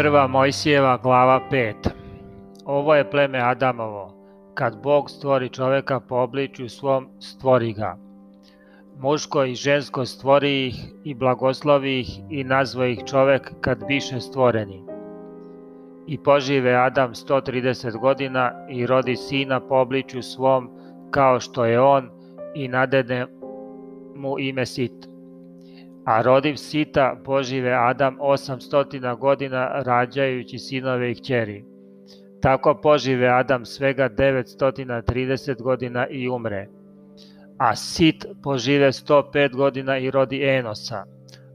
Prva Mojsijeva glava 5 Ovo je pleme Adamovo, kad Bog stvori čoveka po obličju svom, stvori ga. Muško i žensko stvori ih i blagoslovi ih i nazvo ih čovek kad biše stvoreni. I požive Adam 130 godina i rodi sina po obličju svom kao što je on i nadene mu ime Sit a rodiv Sita požive Adam 800 godina rađajući sinove i kćeri. Tako požive Adam svega 930 godina i umre. A Sit požive 105 godina i rodi Enosa.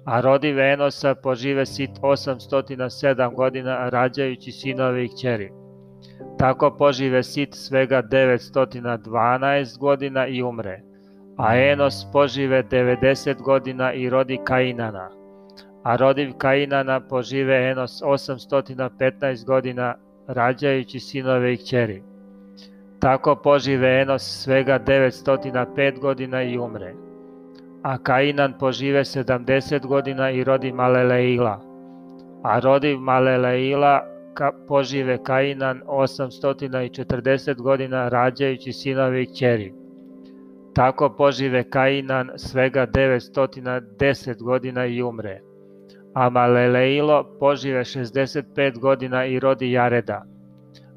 A rodiv Enosa požive Sit 807 godina rađajući sinove i kćeri. Tako požive Sit svega 912 godina i umre a Enos požive 90 godina i rodi Kainana. A rodiv Kainana požive Enos 815 godina rađajući sinove i kćeri. Tako požive Enos svega 905 godina i umre. A Kainan požive 70 godina i rodi Maleleila. A rodiv Maleleila ka, požive Kainan 840 godina rađajući sinove i kćeri Tako požive Kainan svega 910 godina i umre. A Maleleilo požive 65 godina i rodi Jareda.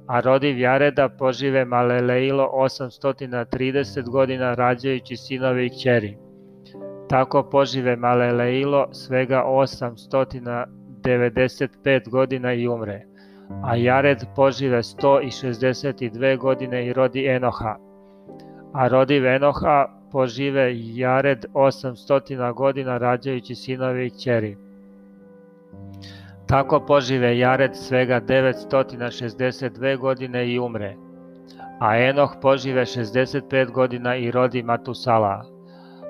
A rodiv Jareda požive Maleleilo 830 godina rađajući sinove i kćeri. Tako požive Maleleilo svega 895 godina i umre. A Jared požive 162 godine i rodi Enoha a rodi Venoha požive Jared 800 godina rađajući sinove i kćeri. Tako požive Jared svega 962 godine i umre. A Enoh požive 65 godina i rodi Matusala.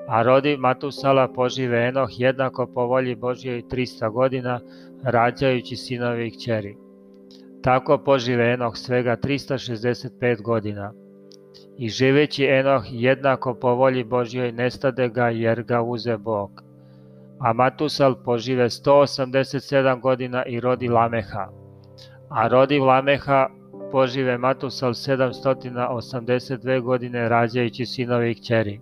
A rodi Matusala požive Enoh jednako po volji Božjoj 300 godina rađajući sinove i kćeri. Tako požive Enoh svega 365 godina i živeći Enoh jednako po volji Božjoj nestade ga jer ga uze Bog. A Matusal požive 187 godina i rodi Lameha. A rodi Lameha požive Matusal 782 godine rađajući sinovi i kćeri.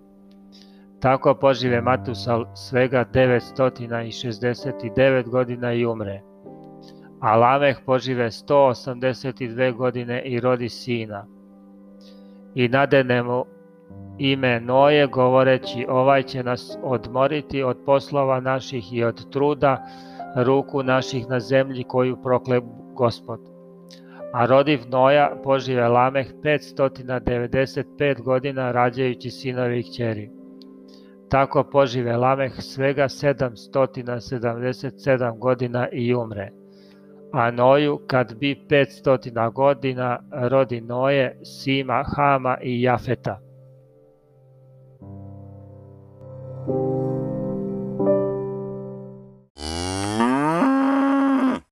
Tako požive Matusal svega 969 godina i umre. A Lameh požive 182 godine i rodi sina i nadenemo ime Noje, govoreći ovaj će nas odmoriti od poslova naših i od truda ruku naših na zemlji koju prokle Gospod. A rodiv Noja požive Lameh 595 godina rađajući sinovi i kćeri. Tako požive Lameh svega 777 godina i umre a Noju kad bi 500 godina rodi Noje, Sima, Hama i Jafeta.